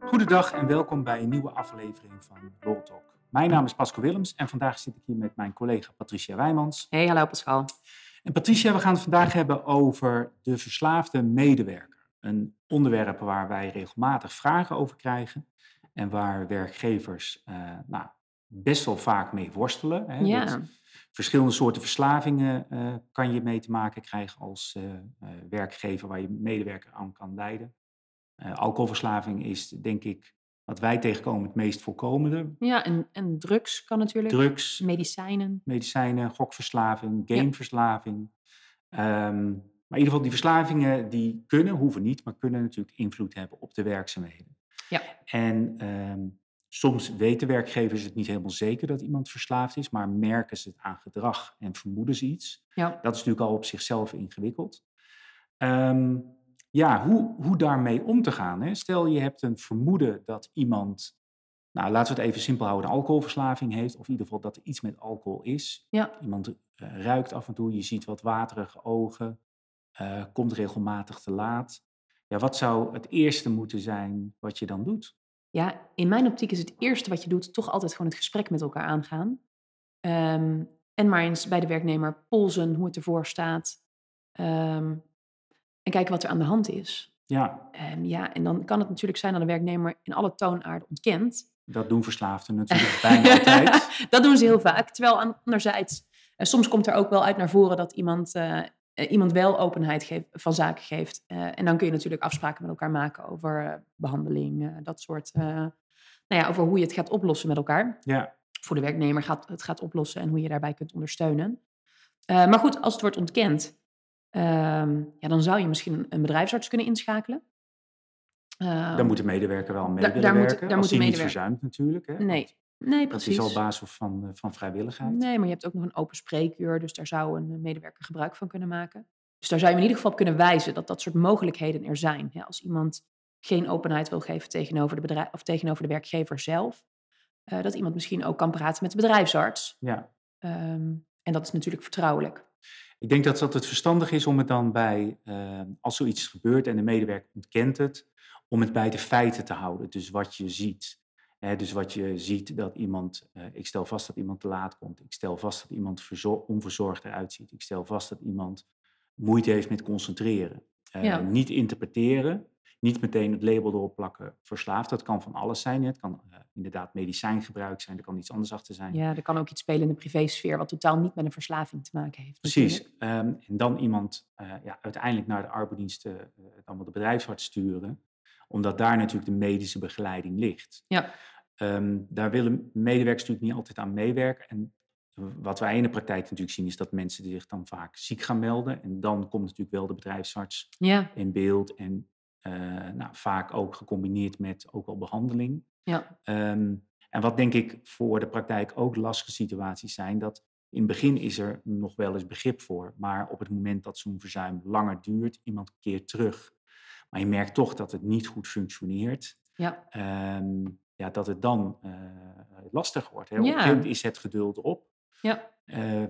Goedendag en welkom bij een nieuwe aflevering van Law Talk. Mijn naam is Pascal Willems en vandaag zit ik hier met mijn collega Patricia Wijmans. Hey, hallo Pascal. En Patricia, we gaan het vandaag hebben over de verslaafde medewerker. Een onderwerp waar wij regelmatig vragen over krijgen en waar werkgevers uh, nou, best wel vaak mee worstelen. Hè, ja. Verschillende soorten verslavingen uh, kan je mee te maken krijgen als uh, werkgever waar je medewerker aan kan leiden. alcoholverslaving is denk ik wat wij tegenkomen het meest voorkomende. Ja, en, en drugs kan natuurlijk. Drugs. Medicijnen. Medicijnen, gokverslaving, gameverslaving. Ja. Um, maar in ieder geval die verslavingen die kunnen, hoeven niet, maar kunnen natuurlijk invloed hebben op de werkzaamheden. Ja. En um, soms weten werkgevers het niet helemaal zeker dat iemand verslaafd is, maar merken ze het aan gedrag en vermoeden ze iets. Ja. Dat is natuurlijk al op zichzelf ingewikkeld. Um, ja, hoe, hoe daarmee om te gaan. Hè? Stel je hebt een vermoeden dat iemand, nou laten we het even simpel houden, een alcoholverslaving heeft, of in ieder geval dat er iets met alcohol is. Ja. Iemand uh, ruikt af en toe, je ziet wat waterige ogen, uh, komt regelmatig te laat. Ja, wat zou het eerste moeten zijn wat je dan doet? Ja, in mijn optiek is het eerste wat je doet toch altijd gewoon het gesprek met elkaar aangaan. Um, en maar eens bij de werknemer polsen hoe het ervoor staat. Um, en kijken wat er aan de hand is. Ja. Um, ja, en dan kan het natuurlijk zijn dat een werknemer in alle toonaarden ontkent. Dat doen verslaafden natuurlijk bijna altijd. dat doen ze heel vaak. Terwijl anderzijds, uh, soms komt er ook wel uit naar voren dat iemand, uh, uh, iemand wel openheid geeft, van zaken geeft. en dan kun je natuurlijk afspraken met elkaar maken over behandeling, dat soort. nou ja, over hoe je het gaat oplossen met elkaar. Ja. Voor de werknemer gaat, het gaat oplossen en hoe je daarbij kunt ondersteunen. maar goed, als het wordt ontkend, Um, ja, dan zou je misschien een bedrijfsarts kunnen inschakelen. Um, dan moet de medewerker wel mee da, willen daar werken. Moet, daar als moet niet verzuimt natuurlijk. Hè? Nee, nee, precies. Dat is al basis van, van vrijwilligheid. Nee, maar je hebt ook nog een open spreekuur. Dus daar zou een medewerker gebruik van kunnen maken. Dus daar zou je in ieder geval op kunnen wijzen dat dat soort mogelijkheden er zijn. Ja, als iemand geen openheid wil geven tegenover de, bedrijf, of tegenover de werkgever zelf. Uh, dat iemand misschien ook kan praten met de bedrijfsarts. Ja. Um, en dat is natuurlijk vertrouwelijk. Ik denk dat dat het verstandig is om het dan bij, uh, als zoiets gebeurt en de medewerker ontkent het, om het bij de feiten te houden. Dus wat je ziet. Dus wat je ziet dat iemand, uh, ik stel vast dat iemand te laat komt. Ik stel vast dat iemand onverzorgd eruit ziet. Ik stel vast dat iemand moeite heeft met concentreren. Uh, ja. Niet interpreteren, niet meteen het label erop plakken verslaafd. Dat kan van alles zijn. Het kan uh, inderdaad medicijngebruik zijn, er kan iets anders achter zijn. Ja, er kan ook iets spelen in de privésfeer wat totaal niet met een verslaving te maken heeft. Precies. Um, en dan iemand ja, uiteindelijk naar de arbeidsdiensten, uh, dan wel de bedrijfsarts sturen, omdat daar natuurlijk de medische begeleiding ligt. Ja. Um, daar willen medewerkers natuurlijk niet altijd aan meewerken. En wat wij in de praktijk natuurlijk zien, is dat mensen zich dan vaak ziek gaan melden. En dan komt natuurlijk wel de bedrijfsarts ja. in beeld. En uh, nou, vaak ook gecombineerd met ook wel behandeling. Ja. Um, en wat denk ik voor de praktijk ook lastige situaties zijn, dat in het begin is er nog wel eens begrip voor, maar op het moment dat zo'n verzuim langer duurt, iemand keert terug. Maar je merkt toch dat het niet goed functioneert. Ja. Um, ja, dat het dan uh, lastig wordt. Hè? Op Ja. moment is het geduld op. Ja. Uh,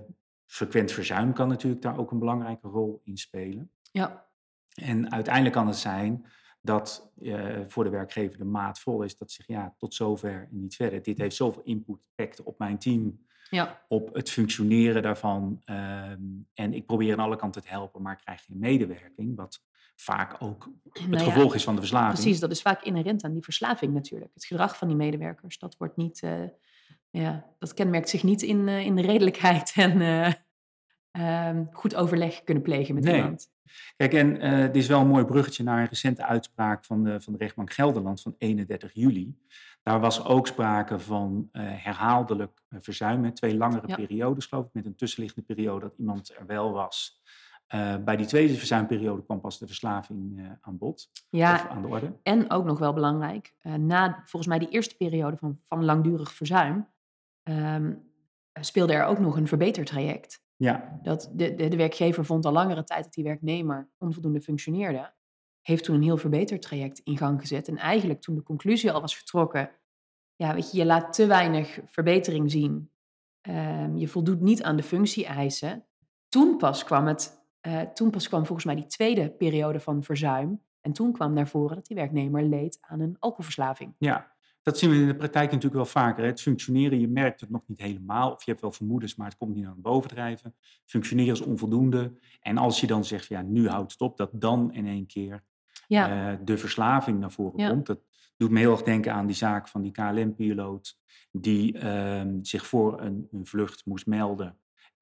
frequent verzuim kan natuurlijk daar ook een belangrijke rol in spelen. Ja. En uiteindelijk kan het zijn dat uh, voor de werkgever de maat vol is. Dat zegt ja, tot zover en niet verder. Dit heeft zoveel impact op mijn team. Ja. Op het functioneren daarvan. Um, en ik probeer aan alle kanten te helpen, maar ik krijg geen medewerking. Wat vaak ook het Nou ja, gevolg is van de verslaving. Precies, dat is vaak inherent aan die verslaving natuurlijk. Het gedrag van die medewerkers, dat wordt niet, uh, ja, dat kenmerkt zich niet in, uh, in de redelijkheid en uh, um, goed overleg kunnen plegen met nee. iemand. Kijk, en dit is wel een mooi bruggetje naar een recente uitspraak van de, van de rechtbank Gelderland van 31 juli. Daar was ook sprake van uh, herhaaldelijk verzuim, twee langere Ja. periodes geloof ik, met een tussenliggende periode dat iemand er wel was. Uh, bij die tweede verzuimperiode kwam pas de verslaving uh, aan bod, Ja, of aan de orde. en ook nog wel belangrijk, na volgens mij die eerste periode van, van langdurig verzuim, um, speelde er ook nog een verbetertraject. Ja, Dat de, de, de werkgever vond al langere tijd dat die werknemer onvoldoende functioneerde. Heeft toen een heel verbetertraject in gang gezet. En eigenlijk toen de conclusie al was getrokken. Ja, weet je, je laat te weinig verbetering zien. Um, je voldoet niet aan de functie-eisen. Toen pas kwam het Eh, toen pas kwam volgens mij die tweede periode van verzuim. En toen kwam naar voren dat die werknemer leed aan een alcoholverslaving. Ja, dat zien we in de praktijk natuurlijk wel vaker. Het functioneren, je merkt het nog niet helemaal. Of je hebt wel vermoedens, maar het komt niet aan het bovendrijven. Functioneren is onvoldoende. En als je dan zegt, ja, nu houdt het op, dat dan in één keer Ja, eh, de verslaving naar voren Ja. komt. Dat doet me heel erg denken aan die zaak van die KLM-piloot... die ehm, zich voor een, een vlucht moest melden.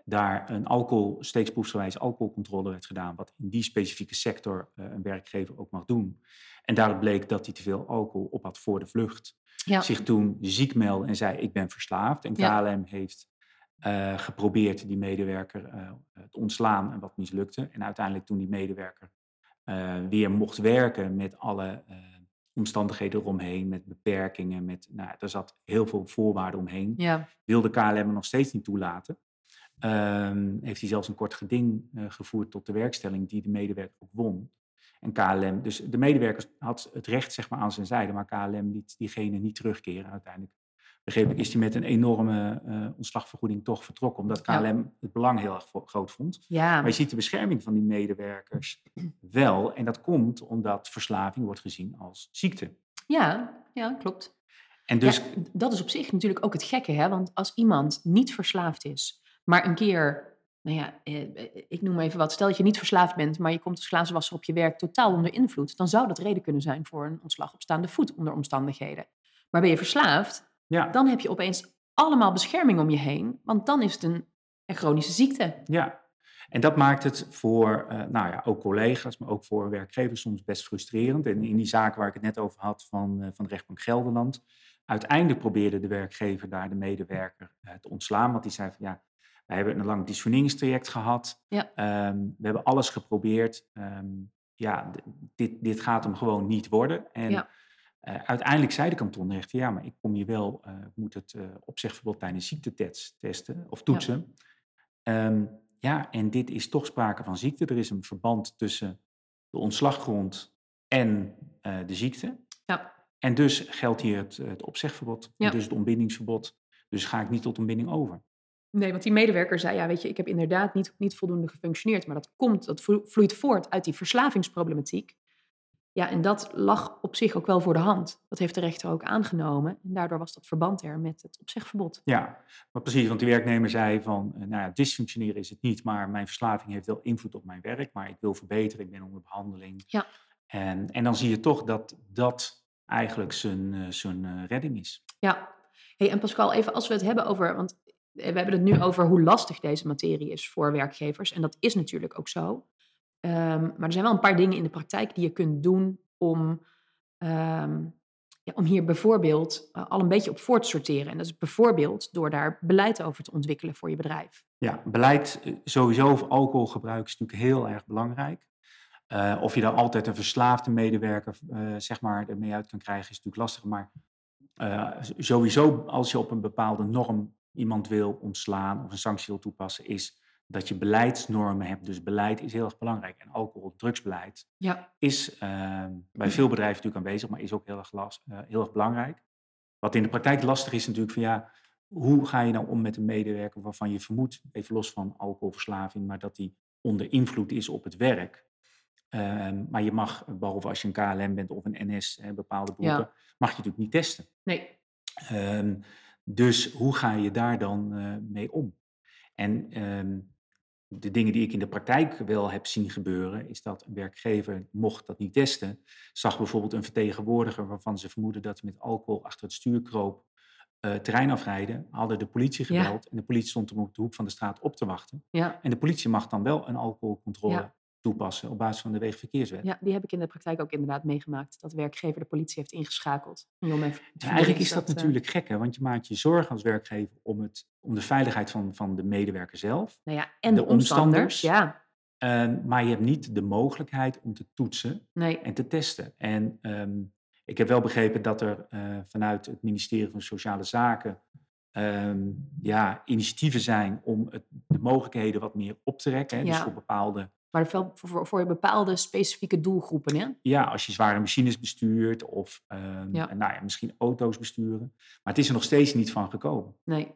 Daar een alcohol, steeksproefsgewijs alcoholcontrole werd gedaan... wat in die specifieke sector eh, een werkgever ook mag doen. En daaruit bleek dat hij te veel alcohol op had voor de vlucht ja, zich toen ziek meldde en zei ik ben verslaafd. En. KLM heeft eh, geprobeerd die medewerker te ontslaan en wat mislukte. En uiteindelijk toen die medewerker weer mocht werken met alle eh, omstandigheden eromheen, met beperkingen, met, nou, er zat heel veel voorwaarden omheen, ja, wilde KLM nog steeds niet toelaten. Ehm, heeft hij zelfs een kort geding eh, gevoerd tot de werkstelling die de medewerker ook won. En KLM, dus de medewerker had het recht zeg maar, aan zijn zijde, maar KLM liet diegene niet terugkeren. Uiteindelijk begreep ik, is hij met een enorme eh, ontslagvergoeding toch vertrokken, omdat Ja. KLM het belang heel erg groot vond. ja. Maar je ziet de bescherming van die medewerkers wel. En dat komt omdat verslaving wordt gezien als ziekte. ja, ja, klopt. En dus, Ja, dat is op zich natuurlijk ook het gekke, hè? Want als iemand niet verslaafd is, maar een keer, nou ja, eh, ik noem even wat, stel dat je niet verslaafd bent, maar je komt als glazenwasser op je werk totaal onder invloed, dan zou dat reden kunnen zijn voor een ontslag op staande voet onder omstandigheden. Maar ben je verslaafd, ja, dan heb je opeens allemaal bescherming om je heen, want dan is het een, een chronische ziekte. Ja, en dat maakt het voor, eh, nou ja, ook collega's, maar ook voor werkgevers soms best frustrerend. En in die zaak waar ik het net over had van, eh, van de rechtbank Gelderland, uiteindelijk probeerde de werkgever daar de medewerker eh, te ontslaan, want die zei van ja, wij hebben een lang discerneringstraject gehad, Ja. Ehm, we hebben alles geprobeerd, Ehm, ja, dit, dit gaat hem gewoon niet worden. En Ja. Eh, uiteindelijk zei de kantonrechter, ja, maar ik kom je wel, ik moet het eh opzegverbod tijdens ziektetest testen of toetsen. Ehm, ja, en dit is toch sprake van ziekte. Er is een verband tussen de ontslaggrond en de ziekte. Ja. En dus geldt hier het, het opzegverbod, Ja. en dus het ontbindingsverbod. Dus ga ik niet tot ontbinding over. Nee, want die medewerker zei, ja, weet je, ik heb inderdaad niet, niet voldoende gefunctioneerd, maar dat komt, dat vlo- vloeit voort uit die verslavingsproblematiek. Ja, en dat lag op zich ook wel voor de hand. Dat heeft de rechter ook aangenomen. En daardoor was dat verband er met het opzegverbod. Ja, maar precies, want die werknemer zei van, eh, nou ja, dysfunctioneren is het niet, maar mijn verslaving heeft wel invloed op mijn werk, maar ik wil verbeteren, ik ben onder behandeling. Ja. En, en dan zie je toch dat dat eigenlijk zijn, eh, zijn eh, redding is. Ja. Hey, en Pascal, even als we het hebben over, want we hebben het nu over hoe lastig deze materie is voor werkgevers. En dat is natuurlijk ook zo. Ehm, maar er zijn wel een paar dingen in de praktijk die je kunt doen om, ehm, ja, om hier bijvoorbeeld eh, al een beetje op voor te sorteren. En dat is bijvoorbeeld door daar beleid over te ontwikkelen voor je bedrijf. Ja, beleid eh, sowieso over alcoholgebruik is natuurlijk heel erg belangrijk. Eh, of je daar altijd een verslaafde medewerker eh, zeg maar, ermee uit kan krijgen, is natuurlijk lastig. Maar sowieso als je op een bepaalde norm iemand wil ontslaan of een sanctie wil toepassen, is dat je beleidsnormen hebt. Dus beleid is heel erg belangrijk. En alcohol- drugsbeleid Ja, is eh, bij veel bedrijven natuurlijk aanwezig, maar is ook heel erg, las- eh, heel erg belangrijk. Wat in de praktijk lastig is natuurlijk van ja, hoe ga je nou om met een medewerker waarvan je vermoedt, even los van alcoholverslaving, maar dat die onder invloed is op het werk. Ehm, maar je mag, behalve als je een KLM bent of een NS, hè, bepaalde beroepen, mag je natuurlijk niet testen. nee. Ehm, dus hoe ga je daar dan eh, mee om? En ehm, de dingen die ik in de praktijk wel heb zien gebeuren, is dat een werkgever, mocht dat niet testen, zag bijvoorbeeld een vertegenwoordiger waarvan ze vermoeden dat hij met alcohol achter het stuur kroop, eh, terrein afrijden, hadden de politie Ja. gebeld en de politie stond hem op de hoek van de straat op te wachten. Ja, En de politie mag dan wel een alcoholcontrole Ja. Toepassen op basis van de wegenverkeerswet. ja, die heb ik in de praktijk ook inderdaad meegemaakt. Dat werkgever de politie heeft ingeschakeld. om even te Ja, eigenlijk is dat eh, natuurlijk gek, hè? want je maakt je zorgen als werkgever om, het, om de veiligheid van, van de medewerker zelf. nou ja, en de, de omstanders. omstanders. Ja, Ehm, maar je hebt niet de mogelijkheid om te toetsen nee. en te testen. En ehm, ik heb wel begrepen dat er eh, vanuit het ministerie van Sociale Zaken ehm, ja, initiatieven zijn om het, de mogelijkheden wat meer op te rekken. Hè? Dus voor bepaalde, Maar voor, voor, voor bepaalde specifieke doelgroepen, hè? ja, als je zware machines bestuurt of ehm, Ja. nou ja, misschien auto's besturen. Maar het is er nog steeds niet van gekomen. Nee.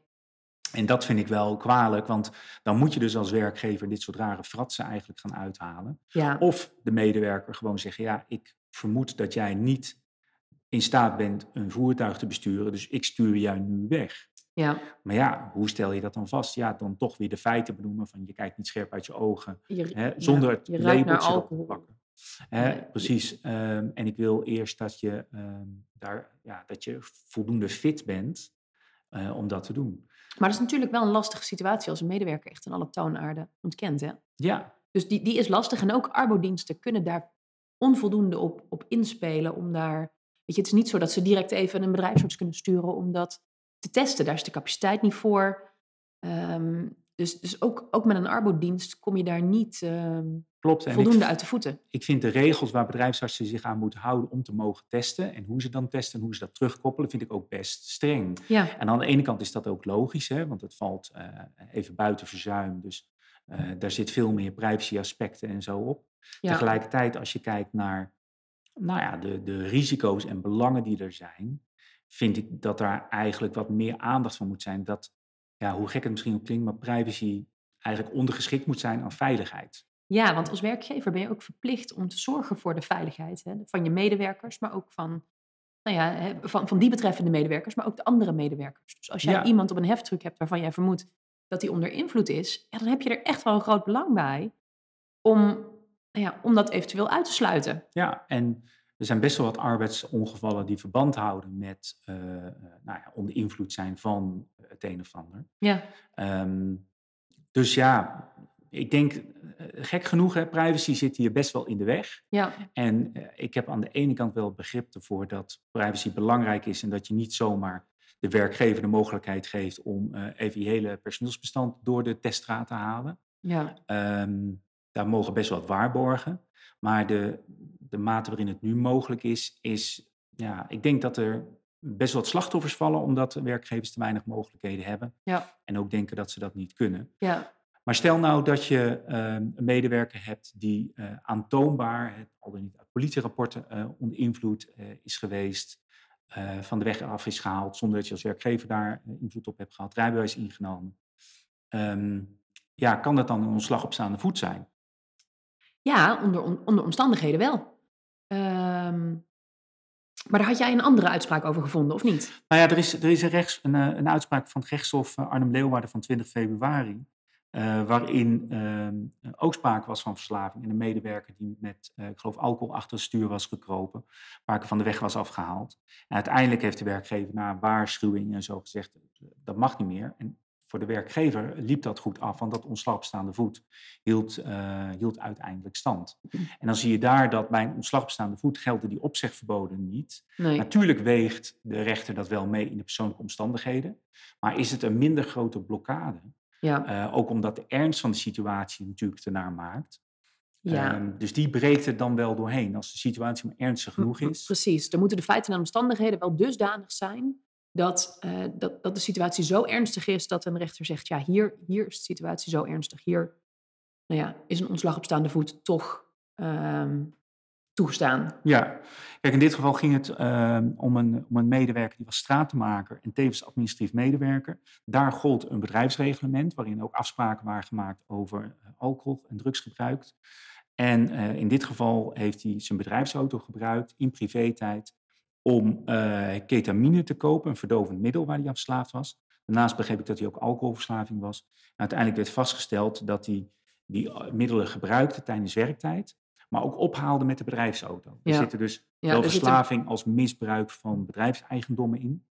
En dat vind ik wel kwalijk, want dan moet je dus als werkgever dit soort rare fratsen eigenlijk gaan uithalen. Ja, Of de medewerker gewoon zeggen, ja, ik vermoed dat jij niet in staat bent een voertuig te besturen, dus ik stuur jou nu weg. Ja. Maar ja, hoe stel je dat dan vast? Ja, dan toch weer de feiten benoemen van je kijkt niet scherp uit je ogen, Je, hè, ja, zonder het je ruikt naar labeltje erop te pakken. Hè, precies. Ehm, en ik wil eerst dat je, ehm, daar, ja, dat je voldoende fit bent eh, om dat te doen. Maar dat is natuurlijk wel een lastige situatie als een medewerker echt aan alle toonaarden ontkent. Hè? Ja, Dus die, die is lastig. En ook arbodiensten kunnen daar onvoldoende op, op inspelen. Om daar, weet je, het is niet zo dat ze direct even een bedrijfsarts kunnen sturen om dat te testen. Daar is de capaciteit niet voor. Ehm, dus dus ook, ook met een arbodienst kom je daar niet ehm, klopt. Ik voldoende uit de voeten. ik vind de regels waar bedrijfsartsen zich aan moeten houden om te mogen testen en hoe ze dan testen en hoe ze dat terugkoppelen, vind ik ook best streng. Ja, En aan de ene kant is dat ook logisch, hè, want het valt eh, even buiten verzuim, dus eh, daar zit veel meer privacy-aspecten en zo op. ja, Tegelijkertijd, als je kijkt naar nou ja, de, de risico's en belangen die er zijn, vind ik dat daar eigenlijk wat meer aandacht voor moet zijn. Dat, ja, hoe gek het misschien ook klinkt, maar privacy eigenlijk ondergeschikt moet zijn aan veiligheid. ja, want als werkgever ben je ook verplicht om te zorgen voor de veiligheid hè, van je medewerkers, maar ook van, nou ja, van, van die betreffende medewerkers, maar ook de andere medewerkers. Dus als jij Ja. iemand op een heftruck hebt waarvan jij vermoedt dat hij onder invloed is, ja, dan heb je er echt wel een groot belang bij om, nou ja, om dat eventueel uit te sluiten. Ja, en er zijn best wel wat arbeidsongevallen die verband houden met eh, nou ja, onder invloed zijn van het een of ander. Ja, Ehm, dus ja, ik denk, eh, gek genoeg, hè, privacy zit hier best wel in de weg. ja, En ik heb aan de ene kant wel begrip ervoor dat privacy belangrijk is en dat je niet zomaar de werkgever de mogelijkheid geeft om even je hele personeelsbestand door de teststraat te halen. ja, Ehm, daar mogen best wat waarborgen. Maar de, de mate waarin het nu mogelijk is, is, ja, ik denk dat er best wat slachtoffers vallen omdat werkgevers te weinig mogelijkheden hebben. ja, En ook denken dat ze dat niet kunnen. ja, Maar stel nou dat je ehm, een medewerker hebt die eh, aantoonbaar, het, al dan niet uit politierapporten, eh, onder invloed eh, is geweest, van de weg af is gehaald, zonder dat je als werkgever daar invloed op hebt gehad, rijbewijs ingenomen. Ehm, ja, kan dat dan een ontslag op staande voet zijn? ja onder, on- onder omstandigheden wel. Ehm, maar daar had jij een andere uitspraak over gevonden, of niet? Nou ja, er is, er is een, rechts, een, eh, een uitspraak van het rechtshof eh, Arnhem-Leeuwarden van 20 februari. eh, waarin ehm, ook sprake was van verslaving. En een medewerker die met, ik geloof, alcohol achter het stuur was gekropen. Paar keer van de weg was afgehaald. En uiteindelijk heeft de werkgever na waarschuwing en zo gezegd, dat mag niet meer. En voor de werkgever liep dat goed af, want dat ontslag op staande voet hield, eh, hield uiteindelijk stand. En dan zie je daar dat bij een ontslag op staande voet gelden die opzegverboden niet. Nee. Natuurlijk weegt de rechter dat wel mee in de persoonlijke omstandigheden. Maar is het een minder grote blokkade? Ja, Eh, ook omdat de ernst van de situatie natuurlijk ernaar maakt. ja. Ehm, dus die breekt er dan wel doorheen. Als de situatie maar ernstig genoeg is. Precies. Dan moeten de feiten en omstandigheden wel dusdanig zijn dat, eh, dat, dat de situatie zo ernstig is dat een rechter zegt, ja, hier, hier is de situatie zo ernstig. Hier nou ja, is een ontslag op staande voet toch ehm, toegestaan. Ja, kijk, in dit geval ging het ehm, om, een, om een medewerker die was stratenmaker en tevens administratief medewerker. Daar gold een bedrijfsreglement waarin ook afspraken waren gemaakt over eh, alcohol en drugsgebruik. En eh, in dit geval heeft hij zijn bedrijfsauto gebruikt in privé-tijd om eh, ketamine te kopen, een verdovend middel waar hij aan verslaafd was. Daarnaast begreep ik dat hij ook alcoholverslaving was. En uiteindelijk werd vastgesteld dat hij die eh, middelen gebruikte tijdens werktijd, maar ook ophaalde met de bedrijfsauto. Er zitten dus Ja, wel er verslaving als misbruik van bedrijfseigendommen in.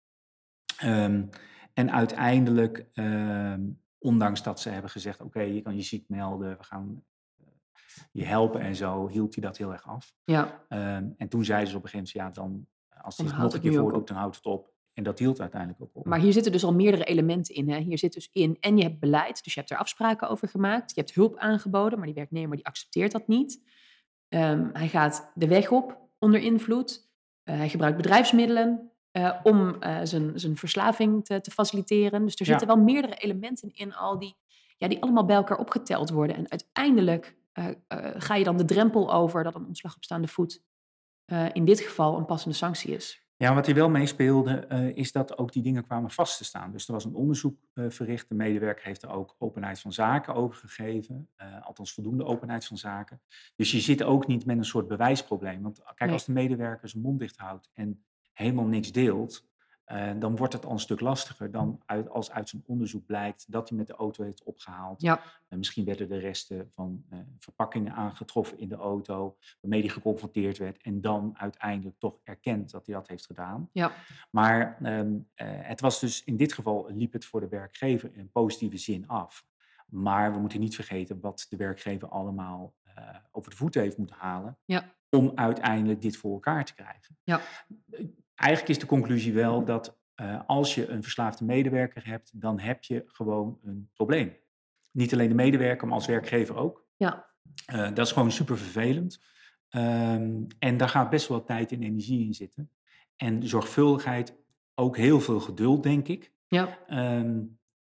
Ehm, en uiteindelijk, ehm, ondanks dat ze hebben gezegd, oké, je kan je ziek melden, we gaan eh, je helpen en zo, hield hij dat heel erg af. Ja, Ehm, en toen zeiden ze op een gegeven moment, ja, dan, als hij het nog houdt een het keer voordoet, dan houdt het op. En dat hield uiteindelijk ook op. maar hier zitten dus al meerdere elementen in. Hè. Hier zit dus in, en je hebt beleid, dus je hebt er afspraken over gemaakt. Je hebt hulp aangeboden, maar die werknemer die accepteert dat niet. Ehm, hij gaat de weg op onder invloed. Eh, hij gebruikt bedrijfsmiddelen eh, om eh, zijn, zijn verslaving te, te faciliteren. Dus er Ja. zitten wel meerdere elementen in al die, ja, die allemaal bij elkaar opgeteld worden. En uiteindelijk ga je dan de drempel over dat een ontslag op staande voet eh, in dit geval een passende sanctie is. Ja, wat hier wel meespeelde, eh, is dat ook die dingen kwamen vast te staan. Dus er was een onderzoek eh, verricht. De medewerker heeft er ook openheid van zaken over gegeven. althans, voldoende openheid van zaken. Dus je zit ook niet met een soort bewijsprobleem. Want kijk, Nee. als de medewerker zijn mond dicht houdt en helemaal niks deelt, eh, dan wordt het al een stuk lastiger dan uit, als uit zijn onderzoek blijkt dat hij met de auto heeft opgehaald. Ja, En misschien werden er resten van eh, verpakkingen aangetroffen in de auto, waarmee hij geconfronteerd werd en dan uiteindelijk toch erkent dat hij dat heeft gedaan. ja, Maar ehm, eh, het was dus in dit geval liep het voor de werkgever in positieve zin af. Maar we moeten niet vergeten wat de werkgever allemaal over de voeten heeft moeten halen ja, om uiteindelijk dit voor elkaar te krijgen. ja, Eigenlijk is de conclusie wel dat eh, als je een verslaafde medewerker hebt, dan heb je gewoon een probleem. Niet alleen de medewerker, maar als werkgever ook. ja, Eh, dat is gewoon super vervelend. Ehm, en daar gaat best wel tijd en energie in zitten. En zorgvuldigheid, ook heel veel geduld, denk ik. ja, Ehm,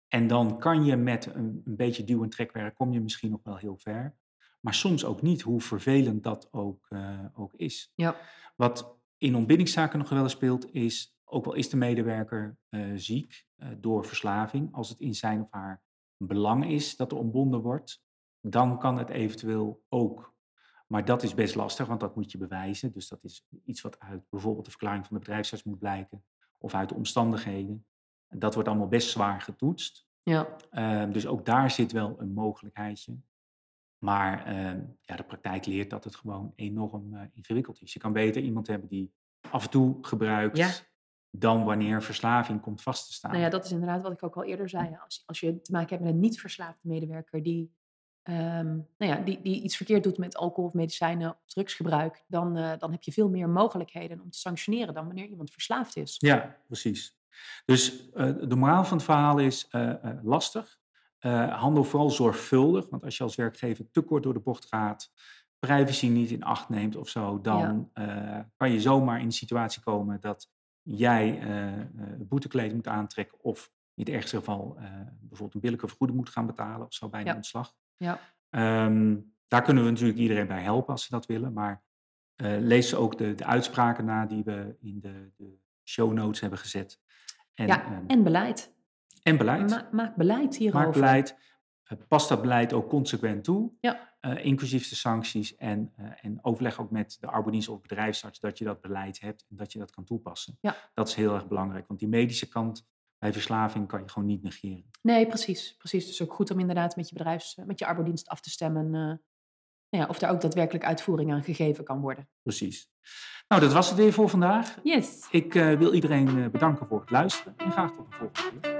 en dan kan je met een, een beetje duw- en trekwerk, kom je misschien nog wel heel ver. Maar soms ook niet, hoe vervelend dat ook, eh, ook is. ja, Wat in ontbindingszaken nog wel eens speelt, is, ook al is de medewerker eh, ziek eh, door verslaving, als het in zijn of haar belang is dat er ontbonden wordt, dan kan het eventueel ook. Maar dat is best lastig, want dat moet je bewijzen. Dus dat is iets wat uit bijvoorbeeld de verklaring van de bedrijfsarts moet blijken, of uit de omstandigheden. Dat wordt allemaal best zwaar getoetst. ja, Ehm, dus ook daar zit wel een mogelijkheidje. Maar ehm, ja, de praktijk leert dat het gewoon enorm eh, ingewikkeld is. Je kan beter iemand hebben die af en toe gebruikt, Ja. dan wanneer verslaving komt vast te staan. Nou ja, dat is inderdaad wat ik ook al eerder zei. Als, als je te maken hebt met een niet verslaafde medewerker die, ehm, nou ja, die, die iets verkeerd doet met alcohol of medicijnen of drugsgebruik, dan, eh, dan heb je veel meer mogelijkheden om te sanctioneren dan wanneer iemand verslaafd is. Ja, precies. Dus eh, de moraal van het verhaal is lastig. Eh, handel vooral zorgvuldig, want als je als werkgever te kort door de bocht gaat, privacy niet in acht neemt of zo, dan eh, kan je zomaar in de situatie komen dat jij eh, boetekleed moet aantrekken of in het ergste geval bijvoorbeeld een billijke vergoeding moet gaan betalen of zo bij een Ja. ontslag. Ja, Ehm, daar kunnen we natuurlijk iedereen bij helpen als ze dat willen. Maar lees ook de, de uitspraken na die we in de, de show notes hebben gezet. En, ja ehm, en beleid. En beleid. Ma- maak beleid hierover. Maak beleid. Eh, pas dat beleid ook consequent toe. Ja. eh, inclusief de sancties. En, eh, en overleg ook met de arbeidsdienst of bedrijfsarts dat je dat beleid hebt en dat je dat kan toepassen. Ja. Dat is heel erg belangrijk. Want die medische kant bij verslaving kan je gewoon niet negeren. Nee, precies. precies. Dus ook goed om inderdaad met je bedrijfs, met je arbeidsdienst af te stemmen. nou ja, of daar ook daadwerkelijk uitvoering aan gegeven kan worden. Precies. Nou, dat was het weer voor vandaag. Yes. Ik wil iedereen bedanken voor het luisteren en graag tot de volgende keer.